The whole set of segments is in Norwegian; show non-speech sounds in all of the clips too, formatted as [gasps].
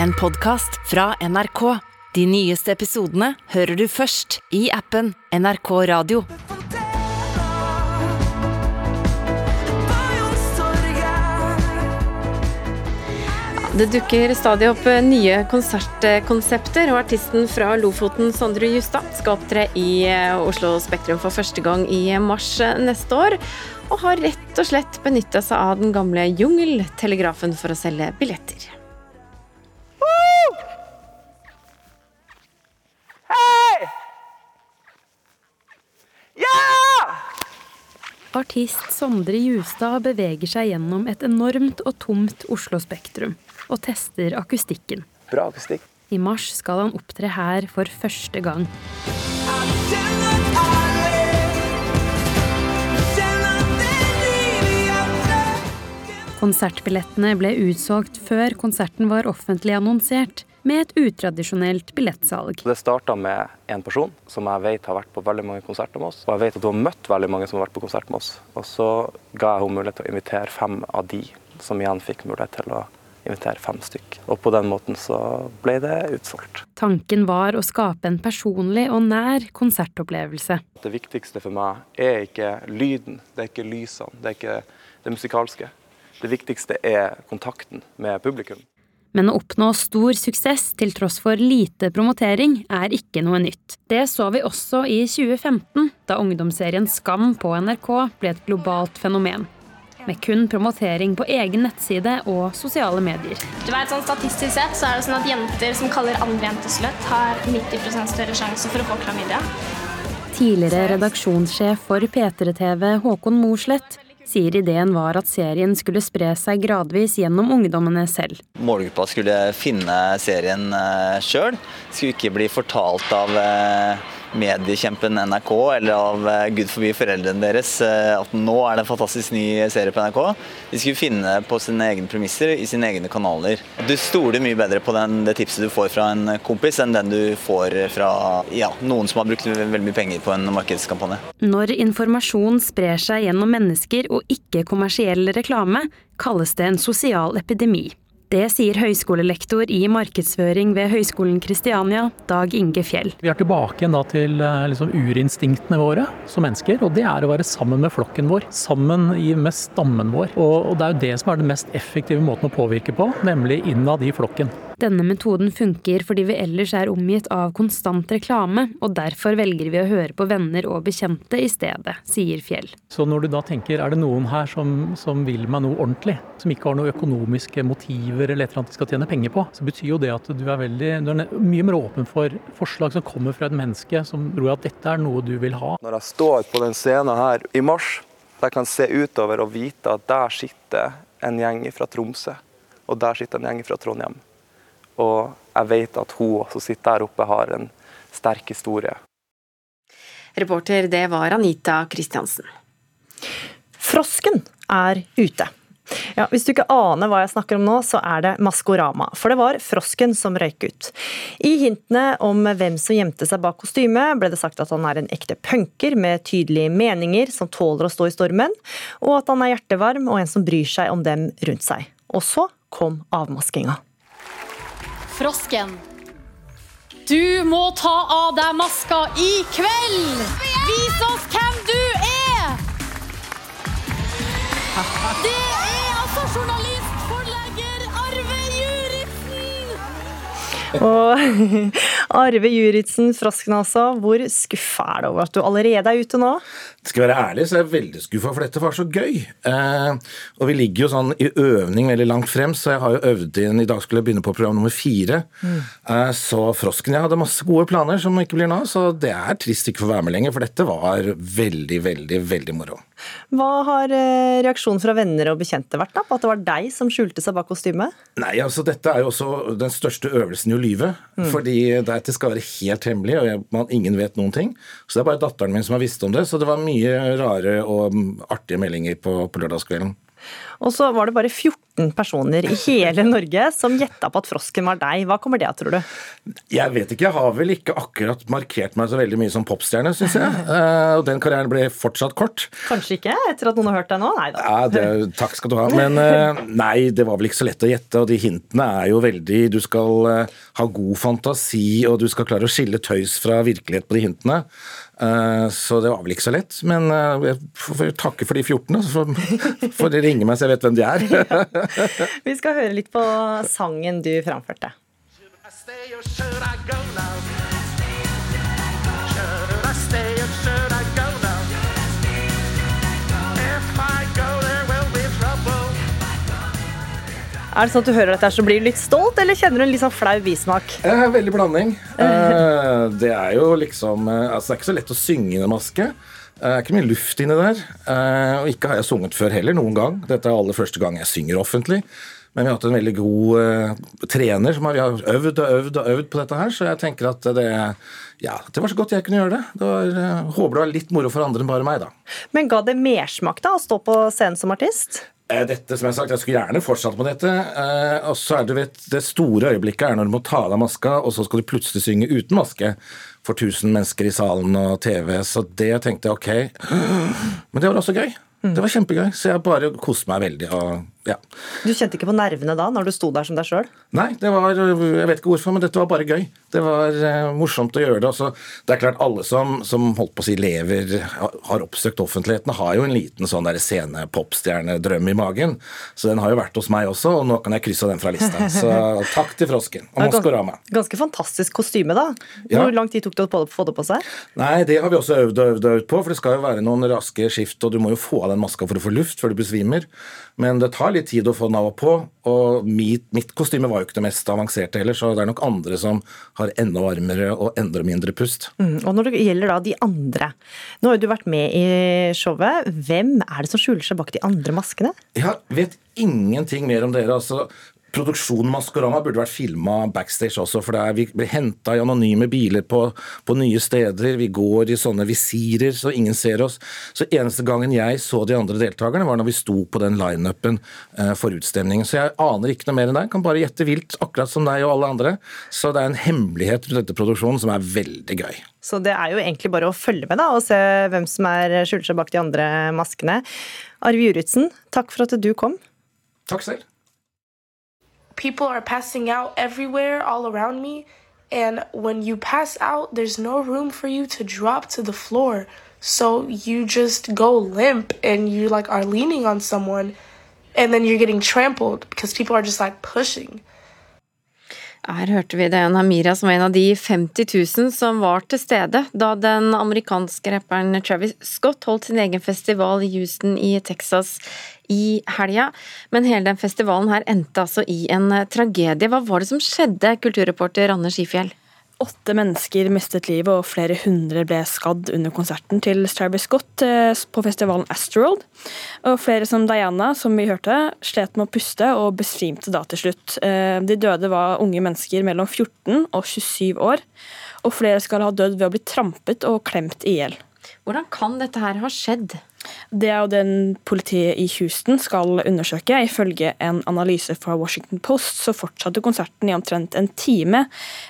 en podkast fra NRK. De nyeste episodene hører du først i appen NRK Radio. Det dukker stadig opp nye konsertkonsepter, og artisten fra Lofoten, Sondre Justad, skal opptre i eh, Oslo Spektrum for første gang i mars eh, neste år. Og har rett og slett benytta seg av den gamle jungeltelegrafen for å selge billetter. Artist Sondre Justad beveger seg gjennom et enormt og tomt Oslo Spektrum og tester akustikken. Bra akustikk. I mars skal han opptre her for første gang. Konsertbillettene ble utsolgt før konserten var offentlig annonsert, med et utradisjonelt billettsalg. Det starta med en person som jeg vet har vært på veldig mange konserter med oss. Og jeg vet at hun har møtt veldig mange som har vært på konsert med oss. Og så ga jeg henne mulighet til å invitere fem av de, som igjen fikk mulighet til å invitere fem stykk. Og på den måten så ble det utsolgt. Tanken var å skape en personlig og nær konsertopplevelse. Det viktigste for meg er ikke lyden, det er ikke lysene, det er ikke det musikalske. Det viktigste er kontakten med publikum. Men å oppnå stor suksess til tross for lite promotering er ikke noe nytt. Det så vi også i 2015, da ungdomsserien Skam på NRK ble et globalt fenomen. Med kun promotering på egen nettside og sosiale medier. Du vet, sånn Statistisk sett så er det sånn at jenter som kaller andre jenter sløtt, har 90% større sjanse for å få klamydia. Tidligere redaksjonssjef for P3TV Håkon Mosleth sier ideen var at serien skulle spre seg gradvis gjennom ungdommene selv. Målgruppa skulle finne serien sjøl. Skulle ikke bli fortalt av mediekjempen NRK eller av Gud forbi foreldrene deres at nå er det en fantastisk ny serie på NRK. De skulle finne på sine egne premisser i sine egne kanaler. Du stoler mye bedre på den, det tipset du får fra en kompis enn den du får fra ja, noen som har brukt veldig mye penger på en markedskampanje. Når informasjon sprer seg gjennom mennesker og ikke kommersiell reklame, kalles det en sosial epidemi. Det sier høyskolelektor i markedsføring ved Høgskolen Kristiania, Dag Inge Fjell. Vi er tilbake igjen til liksom, urinstinktene våre som mennesker, og det er å være sammen med flokken vår. Sammen med stammen vår. Og, og det er jo det som er den mest effektive måten å påvirke på, nemlig innad i flokken. Denne metoden funker fordi vi ellers er omgitt av konstant reklame, og derfor velger vi å høre på venner og bekjente i stedet, sier Fjell. Så når du da tenker er det noen her som, som vil meg noe ordentlig, som ikke har noen økonomiske motiver eller et eller annet de skal tjene penger på, så betyr jo det at du er, veldig, du er mye mer åpen for forslag som kommer fra et menneske som tror at dette er noe du vil ha. Når jeg står på den scenen her i mars, der jeg kan se utover og vite at der sitter en gjeng fra Tromsø, og der sitter en gjeng fra Trondheim. Og jeg vet at hun som sitter der oppe, har en sterk historie. Reporter, det var Anita Kristiansen. Frosken er ute. Ja, Hvis du ikke aner hva jeg snakker om nå, så er det Maskorama. For det var frosken som røyk ut. I hintene om hvem som gjemte seg bak kostymet, ble det sagt at han er en ekte punker med tydelige meninger som tåler å stå i stormen, og at han er hjertevarm og en som bryr seg om dem rundt seg. Og så kom avmaskinga. Frosken. Du må ta av deg maska i kveld! Vis oss hvem du er! Det er altså journalist, forlegger Arve Juritzen! Og [laughs] Arve Juritzen, frosken altså, hvor skuffa er det over at du allerede er ute nå? Skal jeg være ærlig, så er jeg veldig skuffa, for dette var så gøy. Eh, og vi ligger jo sånn i øvning veldig langt frem, så jeg har jo øvd inn I dag skulle jeg begynne på program nummer fire. Mm. Eh, så Frosken Jeg hadde masse gode planer som ikke blir nå, så det er trist ikke å få være med lenger, for dette var veldig, veldig, veldig moro. Hva har eh, reaksjonen fra venner og bekjente vært da, på at det var deg som skjulte seg bak kostymet? Nei, altså dette er jo også den største øvelsen i å lyve. Mm. Fordi dette skal være helt hemmelig, og man, ingen vet noen ting. Så det er bare datteren min som har visst om det. så det var mye rare og artige meldinger på, på lørdagskvelden. Og så var det bare 14 14 personer i hele Norge som gjetta på at frosken var deg. Hva kommer det av, tror du? Jeg vet ikke, jeg har vel ikke akkurat markert meg så veldig mye som popstjerne, syns jeg. Uh, og den karrieren ble fortsatt kort. Kanskje ikke, etter at noen har hørt deg nå? Nei da. Ja, det, takk skal du ha. Men uh, nei, det var vel ikke så lett å gjette, og de hintene er jo veldig Du skal uh, ha god fantasi, og du skal klare å skille tøys fra virkelighet på de hintene. Så det var vel ikke så lett. Men jeg får takke for de 14, så får de ringe meg så jeg vet hvem de er. [laughs] [laughs] Vi skal høre litt på sangen du framførte. Er det sånn at du hører dette så blir du litt stolt, eller kjenner du en litt sånn flau bismak? Eh, veldig blanding. [laughs] Eh, det er jo liksom eh, Altså, det er ikke så lett å synge i maske. Det er ikke mye luft inni der. Eh, og ikke har jeg sunget før heller, noen gang. Dette er aller første gang jeg synger offentlig. Men vi har hatt en veldig god uh, trener som har, vi har øvd og øvd og øvd på dette her, så jeg tenker at det, ja, det var så godt jeg kunne gjøre det. det var, uh, håper det var litt moro for andre enn bare meg, da. Men ga det mersmak da å stå på scenen som artist? Eh, dette, som Jeg har sagt, jeg skulle gjerne fortsatt med dette. Eh, og så er Det vet, det store øyeblikket er når du må ta av deg maska, og så skal du plutselig synge uten maske for 1000 mennesker i salen og TV. Så det tenkte jeg ok. [gasps] Men det var også gøy. Det var kjempegøy. Så jeg bare koste meg veldig. og ja. Du kjente ikke på nervene da, når du sto der som deg sjøl? Nei, det var, jeg vet ikke hvorfor, men dette var bare gøy. Det var uh, morsomt å gjøre det. Altså, det er klart, alle som, som holdt på å si lever, har oppsøkt offentligheten, har jo en liten sånn der scene-popstjernedrøm i magen. Så den har jo vært hos meg også, og nå kan jeg krysse den fra lista. [laughs] Så takk til Frosken og Maskorama. Ganske fantastisk kostyme, da. Hvor ja. lang tid tok det å få det på seg? Nei, det har vi også øvd og øvd, øvd på, for det skal jo være noen raske skift, og du må jo få av den maska for å få luft før du besvimer. Men det tar litt tid å få den av og på, og mitt, mitt, kostyme var jo ikke det mest avanserte heller, så det er nok andre som har enda varmere og enda mindre pust. Mm, og når det gjelder da de andre, nå har jo du vært med i showet. Hvem er det som skjuler seg bak de andre maskene? Jeg vet ingenting mer om dere. altså Produksjonen Maskorama burde vært filma backstage også, for er, vi blir henta i anonyme biler på, på, nye steder. Vi går i sånne visirer så ingen ser oss. Så eneste gangen jeg så de andre deltakerne, var når vi sto på den lineupen eh, for utstemningen. Så jeg aner ikke noe mer enn deg. Kan bare gjette vilt, akkurat som deg og alle andre. Så det er en hemmelighet rundt dette produksjonen som er veldig gøy. Så det er jo egentlig bare å følge med da, og se hvem som er skjuler seg bak de andre maskene. Arve Juritzen, takk for at du kom. Takk selv. People are passing out everywhere all around me. And when you pass out, there's no room for you to drop to the floor. So you just go limp and you like are leaning on someone and then you're getting trampled because people are just like pushing. Her hørte vi det Amira som var en av de 50 000 som var til stede da den amerikanske rapperen Travis Scott holdt sin egen festival i Houston i Texas i helga. Men hele den festivalen her endte altså i en tragedie. Hva var det som skjedde, kulturreporter Anne Skifjell? Åtte mennesker mistet livet, og flere hundre ble skadd under konserten til Travis Scott eh, på festivalen Astroworld. Og flere som Diana, som vi hørte, slet med å puste og besvimte da til slutt. Eh, de døde var unge mennesker mellom 14 og 27 år, og flere skal ha dødd ved å bli trampet og klemt i hjel. Hvordan kan dette her ha skjedd? Det er jo den politiet i Houston skal undersøke. Ifølge en analyse fra Washington Post så fortsatte konserten i omtrent en time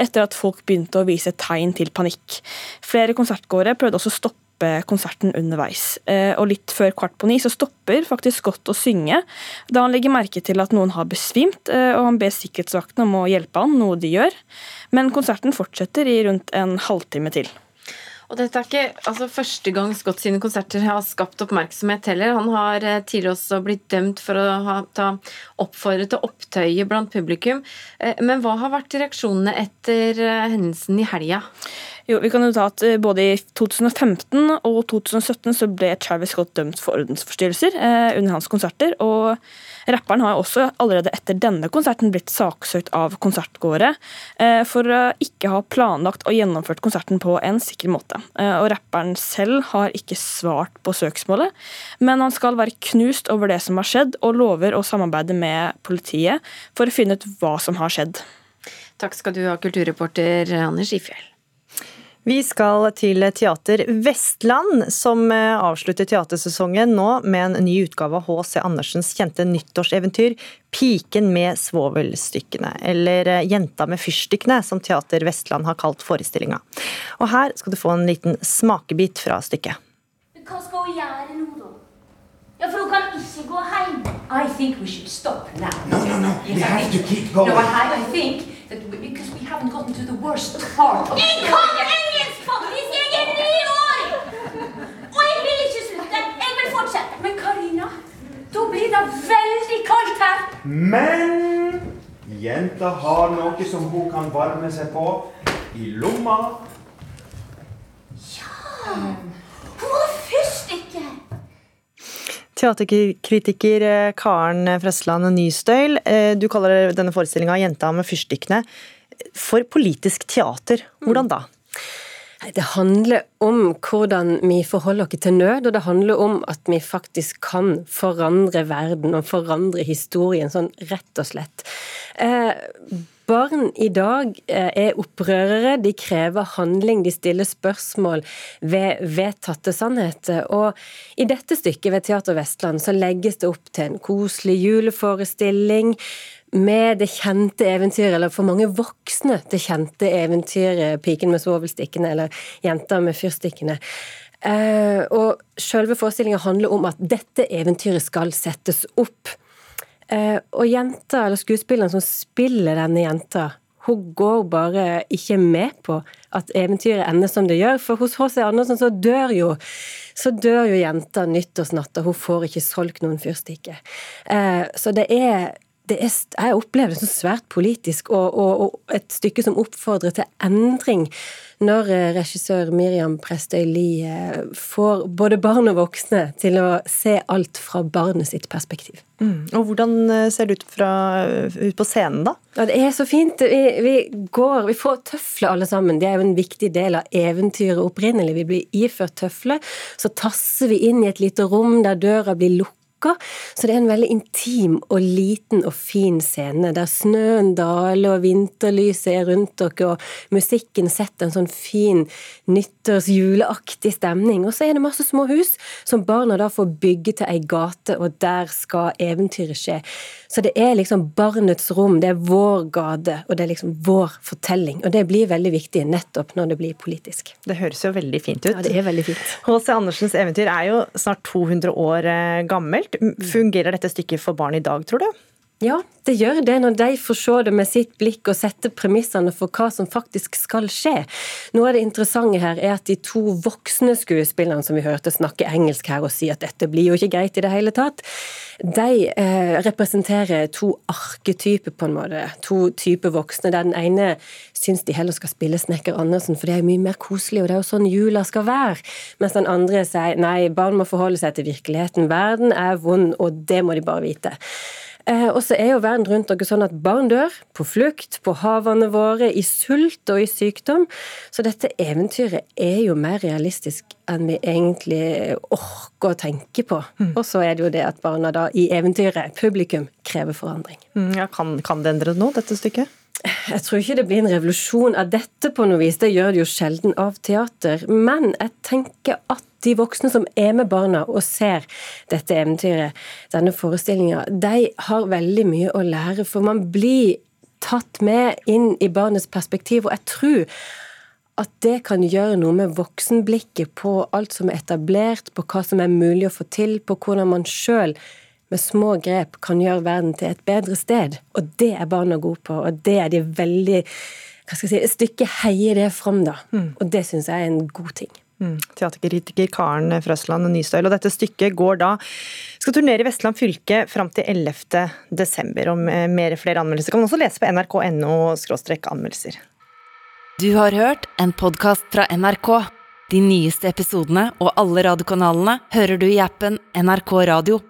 etter at folk begynte å vise tegn til panikk. Flere konsertgåere prøvde også å stoppe konserten underveis. Eh, og litt før kvart på ni så stopper faktisk Scott å synge, da han legger merke til at noen har besvimt, eh, og han ber sikkerhetsvaktene om å hjelpe han, noe de gjør. Men konserten fortsetter i rundt en halvtime til. Og dette er ikke altså, første gang Scott sine konserter har skapt oppmerksomhet heller. Han har eh, tidligere også blitt dømt for å ha ta oppfordret til opptøye blant publikum. Eh, men hva har vært reaksjonene etter eh, hendelsen i helga? Jo, vi kan jo ta at Både i 2015 og 2017 så ble Travis Scott dømt for ordensforstyrrelser eh, under hans konserter. og Rapperen har også allerede etter denne konserten blitt saksøkt av konsertgåere eh, for å ikke ha planlagt og gjennomført konserten på en sikker måte. Eh, og Rapperen selv har ikke svart på søksmålet, men han skal være knust over det som har skjedd, og lover å samarbeide med politiet for å finne ut hva som har skjedd. Takk skal du ha, kulturreporter Anders Ifjell. Vi skal til Teater Vestland, som eh, avslutter teatersesongen nå med en ny utgave av H.C. Andersens kjente nyttårseventyr 'Piken med svovelstykkene', eller eh, 'Jenta med fyrstikkene', som Teater Vestland har kalt forestillinga. Og her skal du få en liten smakebit fra stykket. Hva skal hun gjøre nå, da? Ja, for hun kan ikke gå hjem. I think we should stop now. No, no, no. We have to keep going. No, I, I think that we, because we haven't gotten to the worst part of Jeg kan! Er år! Og jeg vil ikke slutte. Jeg vil fortsette. Men Karina, da blir det veldig kaldt her. Men jenta har noe som hun kan varme seg på i lomma. Hun har fyrstikker. Teaterkritiker eh, Karen Frøsland Nystøyl, eh, du kaller denne forestillinga 'Jenta med fyrstikkene'. For politisk teater, hvordan da? Det handler om hvordan vi forholder oss til nød, og det handler om at vi faktisk kan forandre verden og forandre historien, sånn rett og slett. Barn i dag eh, er opprørere, de krever handling, de stiller spørsmål ved vedtatte sannheter. Og i dette stykket ved Teater Vestland så legges det opp til en koselig juleforestilling med det kjente eventyret, eller for mange voksne, det kjente eventyret 'Piken med svovelstikkene' eller 'Jenta med fyrstikkene'. Eh, og selve forestillinga handler om at dette eventyret skal settes opp. Eh, og jenta, eller skuespilleren som spiller denne jenta, hun går bare ikke med på at eventyret ender som det gjør. For hos H.C. Andersen så dør jo så dør jo jenta nyttårsnatta. Hun får ikke solgt noen fyrstikker. Eh, så det er er, jeg opplever det som svært politisk, og, og, og, et stykke som oppfordrer til endring. Når eh, regissør Miriam Prestøy Lie får både barn og voksne til å se alt fra barnet sitt perspektiv. Mm. Og hvordan eh, ser det ut, fra, ut på scenen, da? Ja, det er så fint. Vi, vi, går, vi får tøfler alle sammen. Det er jo en viktig del av eventyret opprinnelig. Vi blir iført tøfler. Så tasser vi inn i et lite rom der døra blir lukket så det er en veldig intim og liten og fin scene, der snøen daler og vinterlyset er rundt dere, og musikken setter en sånn fin nyttårsjuleaktig stemning. Og så er det masse små hus som barna da får bygge til ei gate, og der skal eventyret skje. Så det er liksom barnets rom, det er vår gate, og det er liksom vår fortelling. Og det blir veldig viktig nettopp når det blir politisk. Det høres jo veldig fint ut. Ja, det er veldig fint. H.C. Andersens eventyr er jo snart 200 år eh, gammelt. Fungerer dette stykket for barn i dag, tror du? Ja, det gjør det når de får se det med sitt blikk og sette premissene for hva som faktisk skal skje. Noe av det interessante her er at de to voksne skuespillerne som vi hørte snakke engelsk her og si at dette blir jo ikke greit i det hele tatt, de eh, representerer to arketyper, på en måte. To typer voksne. Der den ene syns de heller skal spille Snekker Andersen, for det er jo mye mer koselig, og det er jo sånn jula skal være. Mens den andre sier nei, barn må forholde seg til virkeligheten. Verden er vond, og det må de bare vite. Eh, og så er jo verden rundt dere sånn at barn dør på flukt, på havene våre, i sult og i sykdom. Så dette eventyret er jo mer realistisk enn vi egentlig orker å tenke på. Mm. Og så er det jo det at barna da i eventyret, publikum, krever forandring. Mm, ja, kan, kan det endre noe, dette stykket? Jeg tror ikke det blir en revolusjon av dette på noe vis, det gjør det jo sjelden av teater. Men jeg tenker at de voksne som er med barna og ser dette eventyret, denne forestillinga, de har veldig mye å lære. For man blir tatt med inn i barnets perspektiv, og jeg tror at det kan gjøre noe med voksenblikket på alt som er etablert, på hva som er mulig å få til, på hvordan man sjøl med små grep kan gjøre verden til et bedre sted. Og det er barna gode på, og det er de veldig hva skal jeg si, Stykket heier det fram, da. Mm. Og det syns jeg er en god ting. Mm. Teaterkritiker Karen Frøsland Nystøyl. Og dette stykket går da skal turnere i Vestland fylke fram til 11. desember. Og mer flere anmeldelser kan man også lese på nrk.no anmeldelser. Du har hørt en podkast fra NRK. De nyeste episodene og alle radiokanalene hører du i appen NRK Radio.